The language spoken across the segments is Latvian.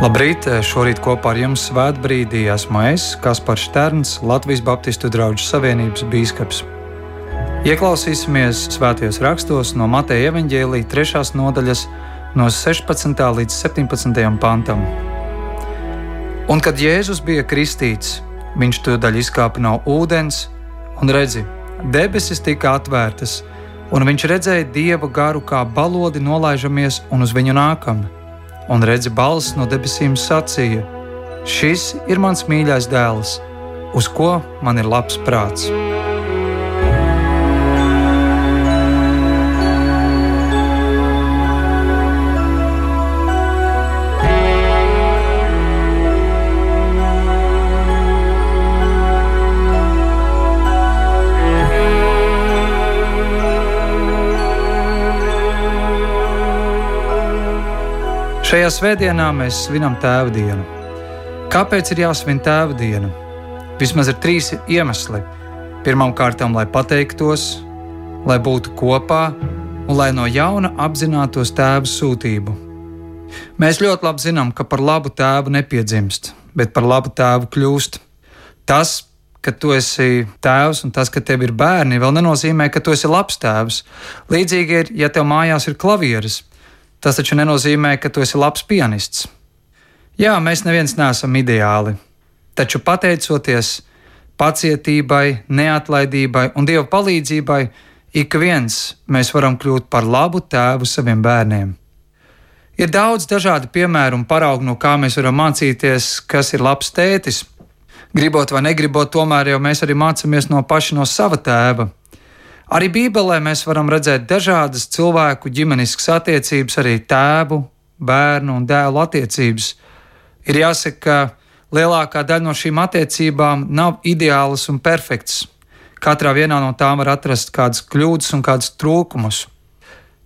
Labrīt! Šorīt kopā ar jums svētbrīdī esmu es, Kaspars Šterns, Latvijas Baptistu draugu savienības bīskaps. Ieklausīsimies svētajos rakstos no Mateja evaņģēlīja 3. nodaļas, no 16. līdz 17. pantam. Un kad Jēzus bija kristīts, viņš tūdaļ izkāpa no ūdens un redzi, debesis tika atvērtas, un viņš redzēja dievu garu kā balodi nolaižamies un uz viņu nākam un redzi balss no debesīm sacīja: Šis ir mans mīļais dēls, uz ko man ir labs prāts. Šajā svētdienā mēs svinam Tēva dienu. Kāpēc ir jāsvin Tēva diena? Vismaz ir trīs iemesli. Pirmkārt, lai pateiktos, lai būtu kopā un lai no jauna apzinātos Tēva sūtību. Mēs ļoti labi zinām, ka par labu tēvu nepiedzimst, bet par labu tēvu kļūst. Tas, ka tu esi tēvs un tas, ka tev ir bērni, vēl nenozīmē, ka tu esi labs tēvs. Līdzīgi ir, ja tev mājās ir klavieres Tas taču nenozīmē, ka tu esi labs pianists. Jā, mēs neviens neesam ideāli, taču pateicoties pacietībai, neatlaidībai un Dieva palīdzībai, ik viens mēs varam kļūt par labu tēvu saviem bērniem. Ir daudz dažādu piemēru un paraugu, no kā mēs varam mācīties, kas ir labs tētis. Gribot vai negribot, tomēr jau mēs arī mācāmies no paša no sava tēva. Arī Bībelē mēs varam redzēt dažādas cilvēku ģimeniskas attiecības, arī tēvu, bērnu un dēlu attiecības. Ir jāsaka, ka lielākā daļa no šīm attiecībām nav ideālas un perfektas. Katrā vienā no tām var atrast kādas kļūdas un kādus trūkumus.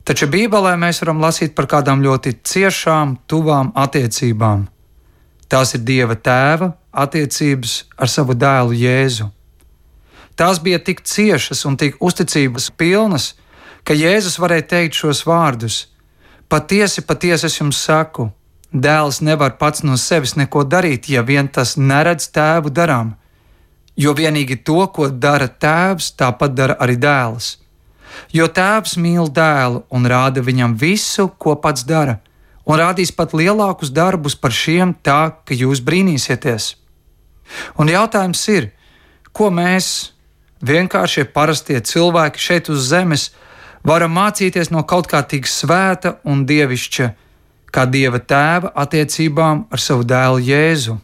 Taču Bībelē mēs varam lasīt par kādām ļoti ciešām, tuvām attiecībām. Tās ir Dieva tēva attiecības ar savu dēlu Jēzu. Tās bija tik ciešas un tik uzticības pilnas, ka Jēzus varēja teikt šos vārdus: Patiesi, patiesi es jums saku, dēls nevar pats no sevis neko darīt, ja vien tas neredz tēvu darām. Jo vienīgi to, ko dara tēvs, tāpat dara arī dēls. Jo tēvs mīl dēlu un rāda viņam visu, ko pats dara, un rādīs pat lielākus darbus par šiem, tā ka jūs brīnīsieties. Un jautājums ir, ko mēs, vienkāršie parastie cilvēki šeit uz zemes varam mācīties no kaut kā tik svēta un dievišķa, kā dieva tēva attiecībām ar savu dēlu Jēzu.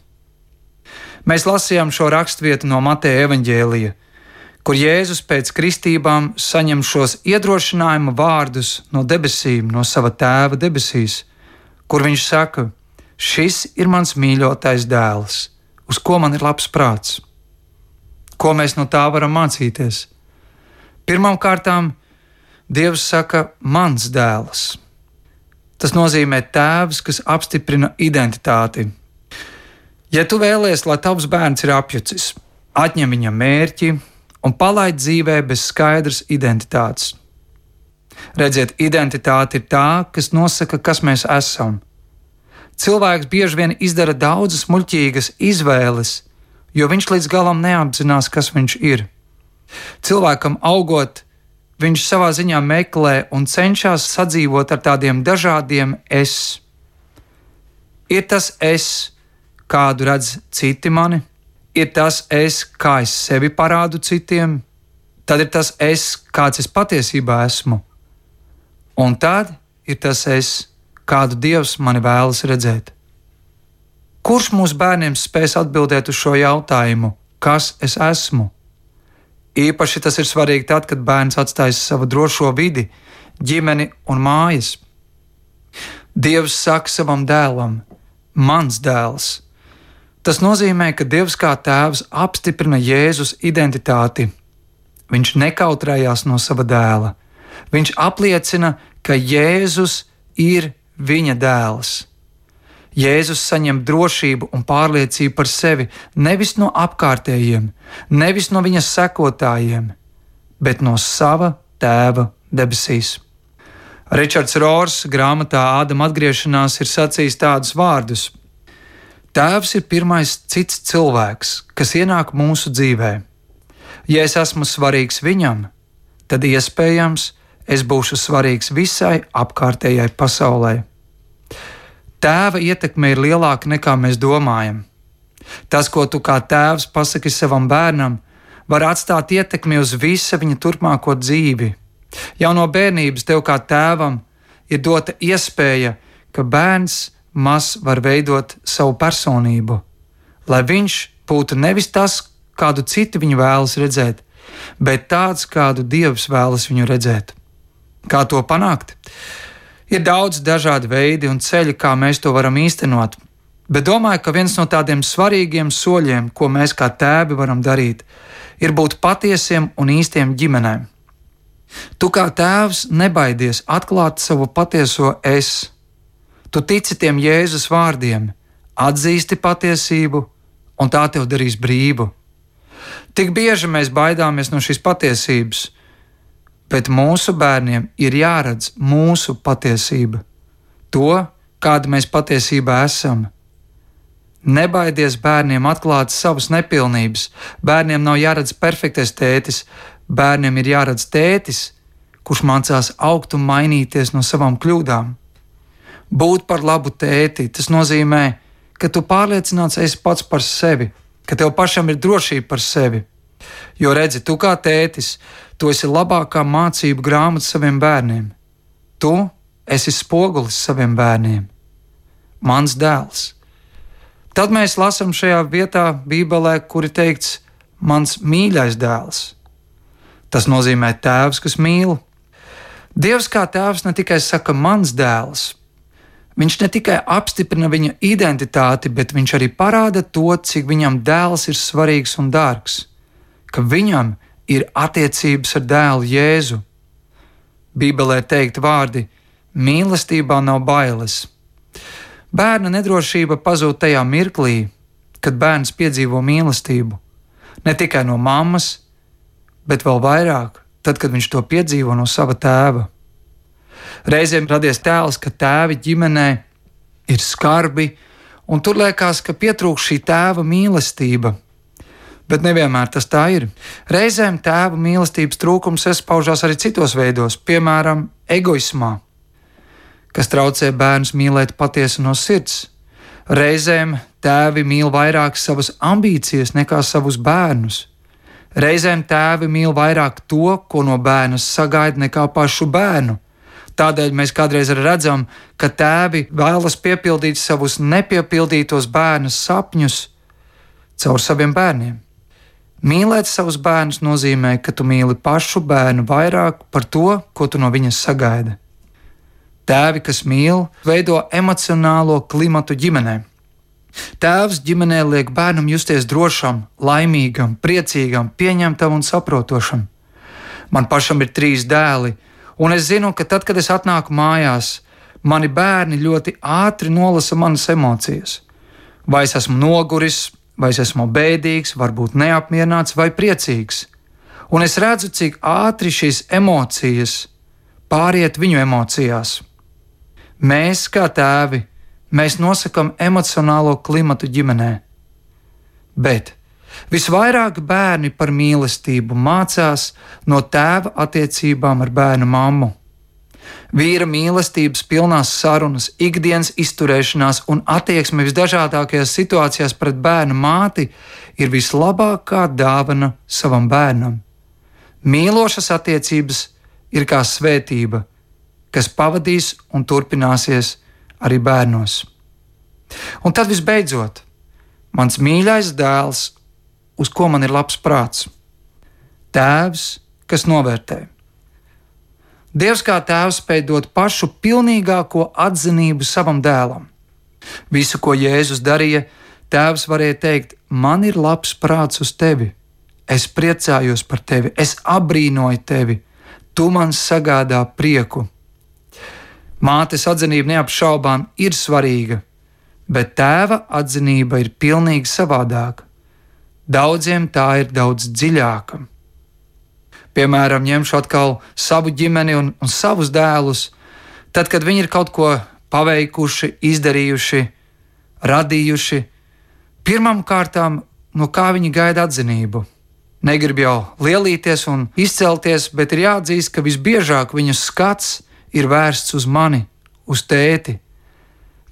Mēs lasījām šo raksturvietu no Mateja evaņģēlija, kur Jēzus pēc kristībām saņem šos iedrošinājuma vārdus no debesīm, no sava tēva debesīs, kur viņš saka: Šis ir mans mīļotais dēls, uz ko man ir labs prāts. Ko mēs no tā varam mācīties? Pirmkārt, Dievs saka, mans dēls. Tas nozīmē tēvs, kas apstiprina identitāti. Ja tu vēlies, lai tavs bērns ir apjucis, atņem viņam mērķi un palaid dzīvē bez skaidras identitātes. Redziet, identitāte ir tā, kas nosaka, kas mēs esam. Cilvēks bieži vien izdara daudzas muļķīgas izvēles, jo viņš līdz galam neapzinās, kas viņš ir. Cilvēkam augot, viņš savā ziņā meklē un cenšas sadzīvot ar tādiem dažādiem es. Ir tas es, kādu redz citi mani, ir tas es, kā es sevi parādu citiem, tad ir tas es, kāds es patiesībā esmu, un tad ir tas es, kādu Dievs mani vēlas redzēt. Kurš mūsu bērniem spēs atbildēt uz šo jautājumu, kas es esmu? Īpaši tas ir svarīgi tad, kad bērns atstājas savu drošo vidi, ģimeni un mājas. Dievs saka savam dēlam, mans dēls. Tas nozīmē, ka Dievs kā tēvs apstiprina Jēzus identitāti. Viņš nekautrējās no sava dēla. Viņš apliecina, ka Jēzus ir viņa dēls. Jēzus saņem drošību un pārliecību par sevi nevis no apkārtējiem, nevis no viņa sekotājiem, bet no sava tēva debesīs. Ričards Rors grāmatā Ādama atgriešanās ir sacījis tādus vārdus: Tēvs ir pirmais cits cilvēks, kas ienāk mūsu dzīvē. Ja es esmu svarīgs viņam, tad iespējams es būšu svarīgs visai apkārtējai pasaulē. Tēva ietekme ir lielāka nekā mēs domājam. Tas, ko tu kā tēvs pasaki savam bērnam, var atstāt ietekmi uz visa viņa turpmāko dzīvi. Jau no bērnības tev kā tēvam ir dota iespēja, ka bērns maz var veidot savu personību, lai viņš būtu nevis tas, kādu citi viņu vēlas redzēt, bet tāds, kādu Dievs vēlas viņu redzēt. Kā to panākt? Ir daudz dažādu veidu un ceļu, kā mēs to varam īstenot, bet domāju, ka viens no tādiem svarīgiem soļiem, ko mēs kā tēvi varam darīt, ir būt patiesiem un īstiem ģimenēm. Tu kā tēvs nebaidies atklāt savu patieso es. Tu tici tiem Jēzus vārdiem, atzīsti patiesību, un tā tev darīs brīvu. Tik bieži mēs baidāmies no šīs patiesības, bet mūsu bērniem ir jāredz mūsu patiesība, to, kāda mēs patiesībā esam. Nebaidies bērniem atklāt savas nepilnības. Bērniem nav jāredz perfektais tētis, bērniem ir jāredz tētis, kurš mācās augt un mainīties no savām kļūdām. Būt par labu tēti, tas nozīmē, ka tu pārliecināts esi pats par sevi, ka tev pašam ir drošība par sevi. Jo redzi, tu kā tētis, tu esi labākā mācību grāmata saviem bērniem. Tu esi spogulis saviem bērniem, mans dēls. Tad mēs lasām šajā vietā, Bībelē, kur ir teikts, mans mīļais dēls. Tas nozīmē tēvs, kas mīl. Dievs kā tēvs ne tikai saka mans dēls, viņš ne tikai apstiprina viņa identitāti, bet viņš arī parāda to, cik viņam dēls ir svarīgs un dārgs, ka viņam ir attiecības ar dēlu Jēzu. Bībelē teikt vārdi: mīlestībā nav bailes. Bērna nedrošība pazūd tajā mirklī, kad bērns piedzīvo mīlestību. Ne tikai no mammas, bet vēl vairāk, tad, kad viņš to piedzīvo no sava tēva. Reizēm radies tēls, ka tēvi ģimenē ir skarbi, un tur liekas, ka pietrūkst šī tēva mīlestība. Bet nevienmēr tas tā ir. Reizēm tēva mīlestības trūkums izpaužās arī citos veidos, piemēram, egoismā, kas traucē bērnus mīlēt patiesi no sirds. Reizēm tēvi mīl vairāk savas ambīcijas nekā savus bērnus. Reizēm tēvi mīl vairāk to, ko no bērna sagaida, nekā pašu bērnu. Tādēļ mēs kādreiz redzam, ka tēvi vēlas piepildīt savus nepiepildītos bērnu sapņus caur saviem bērniem. Mīlēt savus bērnus nozīmē, ka tu mīli pašu bērnu vairāk par to, ko tu no viņas sagaidi. Tēvi, kas mīl, veido emocionālo klimatu ģimenēm. Tēvs ģimenē liek bērnam justies drošam, laimīgam, priecīgam, pieņemtam un saprotošam. Man pašam ir trīs dēli, un es zinu, ka tad, kad es atnāku mājās, mani bērni ļoti ātri nolasa manas emocijas. Vai es esmu noguris, vai es esmu bēdīgs, varbūt neapmierināts vai priecīgs. Un es redzu, cik ātri šīs emocijas pāriet viņu emocijās. Mēs, kā tēvi, mēs nosakām emocionālo klimatu ģimenē. Bet visvairāk bērni par mīlestību mācās no tēva attiecībām ar bērnu mammu. Vīra mīlestības pilnās sarunas, ikdienas izturēšanās un attieksme visdažādākajās situācijās pret bērnu māti ir vislabākā dāvana savam bērnam. Mīlošas attiecības ir kā svētība, kas pavadīs un turpināsies arī bērnos. Un tad visbeidzot, mans mīļais dēls, uz ko man ir labs prāts, tēvs, kas novērtē. Dievs kā tēvs spēj dot pašu pilnīgāko atzinību savam dēlam. Visu, ko Jēzus darīja, tēvs varēja teikt: Man ir labs prāts uz tevi, es priecājos par tevi, es abrīnoju tevi, tu man sagādā prieku. Mātes atzinība neapšaubām ir svarīga, bet tēva atzinība ir pilnīgi savādāka. Daudziem tā ir daudz dziļāka. Piemēram, ņemšu atkal savu ģimeni un, un savus dēlus, tad, kad viņi ir kaut ko paveikuši, izdarījuši, radījuši, Pirmkārt, no kā viņi gaida atzinību. Negrib jau lielīties un izcelties, bet ir jāatzīst, ka visbiežāk viņu skats ir vērsts uz mani, uz tēti.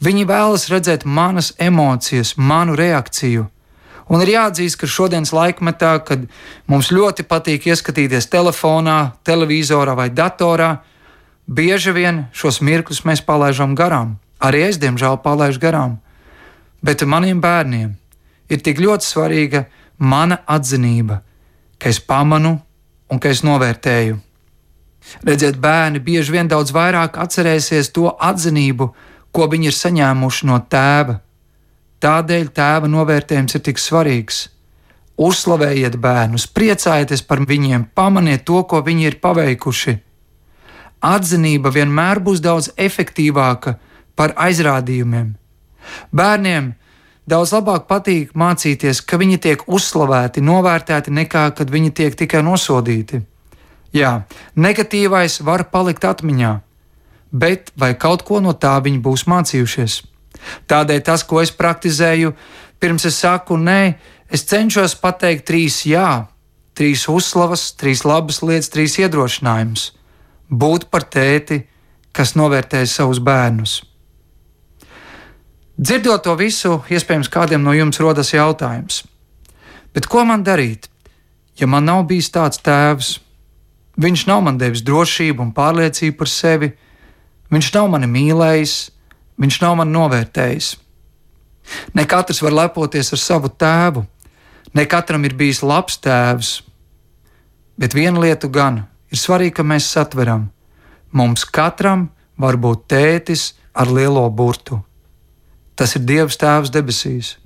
Viņi vēlas redzēt manas emocijas, manu reakciju. Un ir jāatzīst, ka šodienas laikmetā, kad mums ļoti patīk ieskatīties telefonā, televizorā vai datorā, bieži vien šos mirkļus mēs palaidām garām. Arī es, diemžēl, palaidu garām. Bet maniem bērniem ir tik ļoti svarīga mana atzinība, ka es pamanu un ka es novērtēju. Redziet, bērni bieži vien daudz vairāk atcerēsies to atzinību, ko viņi ir saņēmuši no tēva. Tādēļ tēva novērtējums ir tik svarīgs. Uzslavējiet bērnus, priecājieties par viņiem, pamaniet to, ko viņi ir paveikuši. Atzinība vienmēr būs daudz efektīvāka par aizrādījumiem. Bērniem daudz labāk patīk mācīties, ka viņi tiek uzslavēti, novērtēti, nekā kad viņi tiek tikai nosodīti. Jā, negatīvais var palikt atmiņā, bet vai kaut ko no tā viņi būs mācījušies? Tādēļ tas, ko es praktizēju, pirms es saku nē, es cenšos pateikt trīs jā, trīs uzslavas, trīs labas lietas, trīs iedrošinājumus. Būt par tēti, kas novērtē savus bērnus. Dzirdot to visu, iespējams, kādiem no jums rodas jautājums. Bet ko man darīt, ja man nav bijis tāds tēvs? Viņš nav man devis drošību un pārliecību par sevi, viņš nav mani mīlējis, viņš nav mani novērtējis. Ne katrs var lepoties ar savu tēvu, ne katram ir bijis labs tēvs, bet viena lieta gan ir svarīga, ka mēs satveram. Mums katram var būt tētis ar lielo burtu. Tas ir Dievs Tēvs debesīs.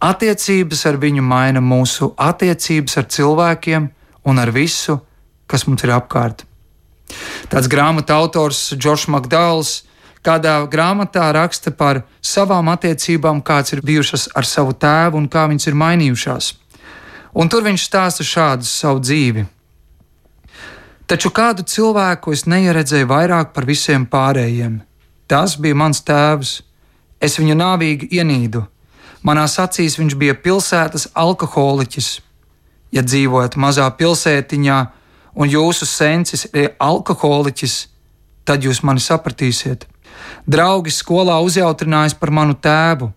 Attiecības ar viņu maina mūsu attiecības ar cilvēkiem un ar visu, kas mums ir apkārt. Tāds grāmatu autors Džordžs Makdāls kādā grāmatā raksta par savām attiecībām, kādas ir bijušas ar savu tēvu un kā viņas ir mainījušās. Un tur viņš stāsta šādu savu dzīvi. Taču kādu cilvēku es neieredzēju vairāk par visiem pārējiem. Tas bija mans tēvs. Es viņu nāvīgi ienīdu. Manās acīs viņš bija pilsētas alkoholiķis. Ja dzīvojat mazā pilsētiņā un jūsu sensis ir alkoholiķis, tad jūs mani sapratīsiet. Draugi skolā uzjautrinājās par manu tēvu.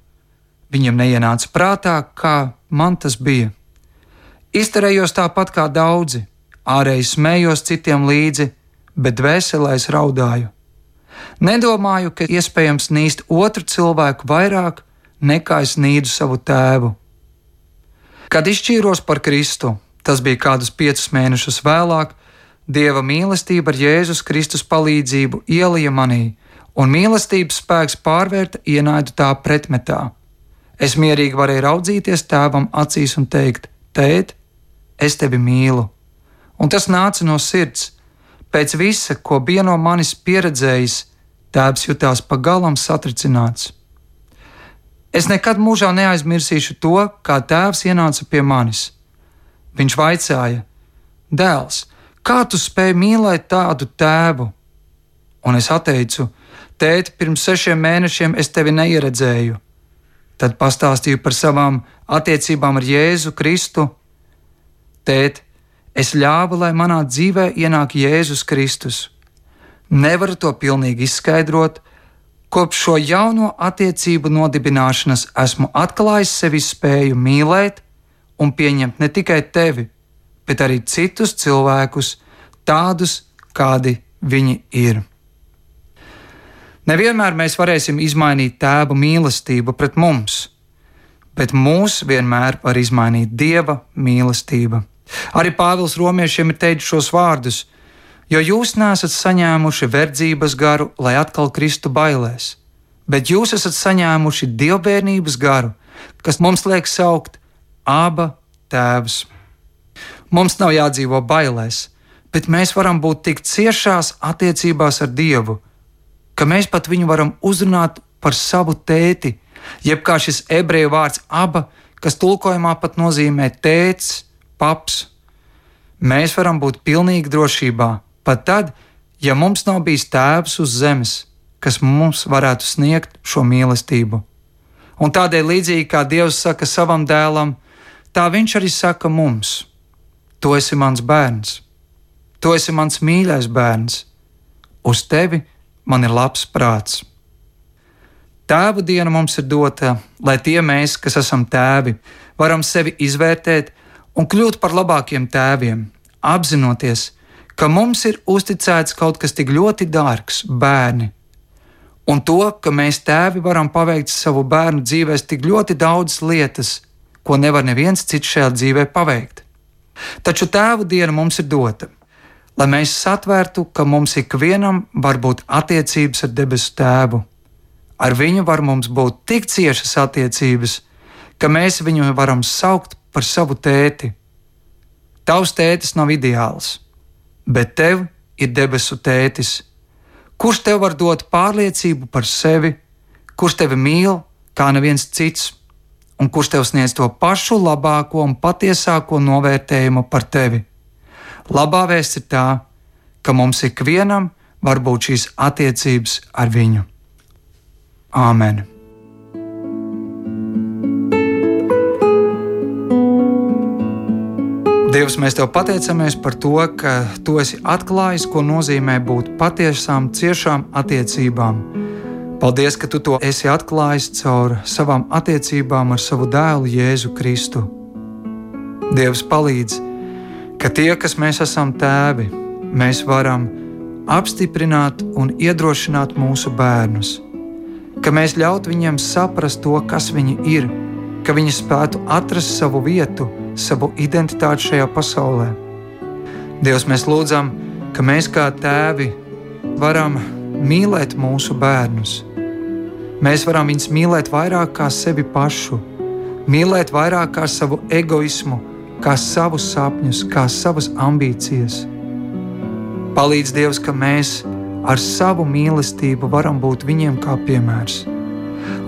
Viņam neienāca prātā, kā man tas bija. Izturējos tāpat kā daudzi, ārēji smējos citiem līdzi, bet dvēselēs raudāju. Nedomāju, ka iespējams nīst otru cilvēku vairāk nekā es nīdu savu tēvu. Kad izšķīros par Kristu, tas bija kādus piecus mēnešus vēlāk, Dieva mīlestība ar Jēzus Kristus palīdzību ielija manī, un mīlestības spēks pārvērta ienaidu tā pretmetā. Es mierīgi varēju raudzīties tēvam acīs un teikt: Tēt, es tevi mīlu! Un tas nāca no sirds. Pēc visa, ko bija no manis pieredzējis, Tēvs jutās pagalām satricināts. Es nekad mūžā neaizmirsīšu to, kā tēvs ienāca pie manis. Viņš vaicāja: Dēls, kā tu spēj mīlēt tādu tēvu? Un es atteicu: Tēti, pirms sešiem mēnešiem es tevi neieredzēju. Tad pastāstīju par savām attiecībām ar Jēzu Kristu. Tēt, es ļāvu, lai manā dzīvē ienāk Jēzus Kristus. Nevaru to pilnīgi izskaidrot. Kopš šo jauno attiecību nodibināšanas esmu atklājis sevi spēju mīlēt un pieņemt ne tikai tevi, bet arī citus cilvēkus, tādus, kādi viņi ir. Nevienmēr mēs varēsim izmainīt tēva mīlestību pret mums, bet mūs vienmēr var izmainīt dieva mīlestība. Arī Pāvils Romiešiem ir teicis šos vārdus: jo jūs nesat saņēmuši verdzības garu, lai atkal kristu bailēs, bet jūs esat saņēmuši dievbijības garu, kas mums liek saukt Aba Tēvs. Mums nav jādzīvo bailēs, bet mēs varam būt tik ciešās attiecībās ar Dievu, ka mēs pat viņu varam uzrunāt par savu tēti, jeb kā šis ebreju vārds aba, kas tulkojumā pat nozīmē tēts, paps. Mēs varam būt pilnīgi drošībā, Pat tad, ja mums nav bijis tēvs uz zemes, kas mums varētu sniegt šo mīlestību. Un tādēļ līdzīgi kā Dievs saka savam dēlam, tā viņš arī saka mums: Tu esi mans bērns, tu esi mans mīļais bērns, uz tevi man ir labs prāts. Tēva diena mums ir dota, lai tie mēs, kas esam tēvi, varam sevi izvērtēt un kļūt par labākiem tēviem, apzinoties, ka mums ir uzticēts kaut kas tik ļoti dārgs - bērni. Un to, ka mēs tēvi varam paveikt savu bērnu dzīvēs tik ļoti daudzas lietas, ko nevar neviens cits šajā dzīvē paveikt. Taču tēvu diena mums ir dota, lai mēs satvērtu, ka mums ikvienam var būt attiecības ar debesu tēvu. Ar viņu var mums būt tik ciešas attiecības, ka mēs viņu varam saukt par savu tēti. Tavs tētis nav ideāls, bet tev ir debesu tētis, kurš tev var dot pārliecību par sevi, kurš tevi mīl kā neviens cits un kurš tev sniedz to pašu labāko un patiesāko novērtējumu par tevi. Labā vēsts ir tā, ka mums ikvienam var būt šīs attiecības ar viņu. Āmen! Dievs, mēs te pateicamies par to, ka Tu esi atklājis, ko nozīmē būt patiesām, ciešām attiecībām Paldies, ka tu to esi atklājis caur savām attiecībām ar savu dēlu Jēzu Kristu. Dievs palīdz, ka tie, kas mēs esam tēvi, mēs varam apstiprināt un iedrošināt mūsu bērnus, ka mēs ļautu viņiem saprast to, kas viņi ir, ka viņi spētu atrast savu vietu, savu identitāti šajā pasaulē. Dievs, mēs lūdzam, ka mēs kā tēvi varam mīlēt mūsu bērnus Mēs varam viņus mīlēt vairāk kā sevi pašu, mīlēt vairāk kā savu egoismu, kā savus sapņus, kā savas ambīcijas. Palīdz Dievs, ka mēs ar savu mīlestību varam būt viņiem kā piemērs.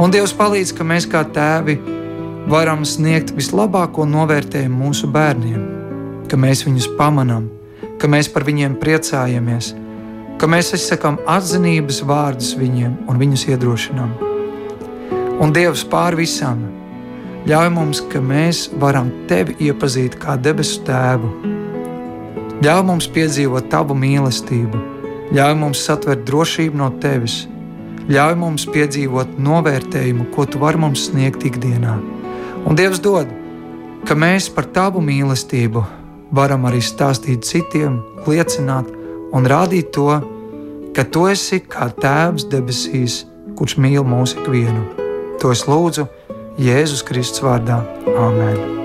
Un Dievs palīdz, ka mēs kā tēvi varam sniegt vislabāko novērtējumu mūsu bērniem, ka mēs viņus pamanām, ka mēs par viņiem priecājamies, ka mēs izsakām atzinības vārdus viņiem un viņus iedrošinām. Un Dievs pār visam ļauj mums, ka mēs varam tevi iepazīt kā debesu tēvu. Ļauj mums piedzīvot tavu mīlestību, ļauj mums satvert drošību no tevis, ļauj mums piedzīvot novērtējumu, ko tu vari mums sniegt ikdienā. Un Dievs dod, ka mēs par tavu mīlestību varam arī stāstīt citiem, liecināt un rādīt to, ka tu esi kā Tēvs debesīs, kurš mīl mūsu ikvienu. To es lūdzu Jēzus Kristus vārdā. Āmen!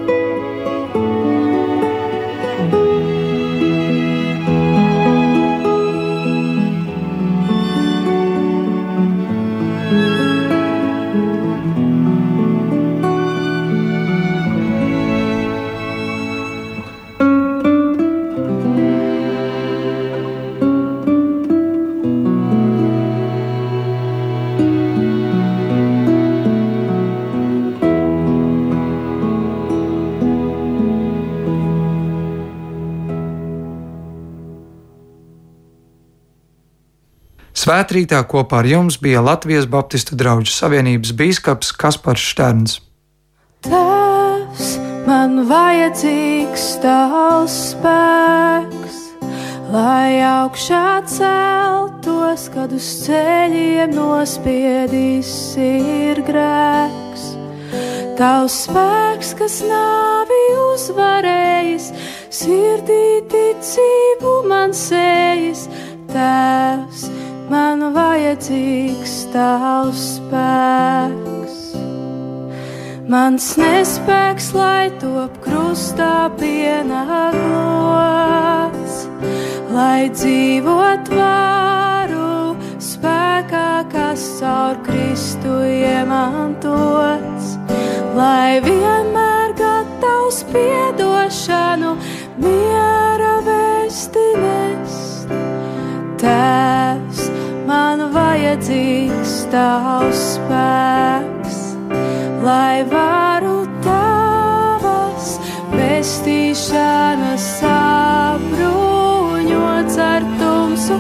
Svētrītā kopā ar jums bija Latvijas Baptistu draugu savienības bīskaps Kaspars Šterns. Tēvs, man vajadzīgs tavs spēks, lai augšā celtos, kad uz ceļiem nospiedīs ir grēks. Tavs spēks, kas nāvi uzvarējis, sirdī ticību man sējas, Tēvs man vajadzīgs tavs spēks. Mans nespēks, lai top krustā pienākos, lai dzīvot varu spēkā, kas caur Kristu iemantots, lai vienmēr gatavs piedošanu miera vēstinēs. Tēvs, vajadzīgs tavs spēks, lai varu tavas pestīšanas apbruņots ar tumsu,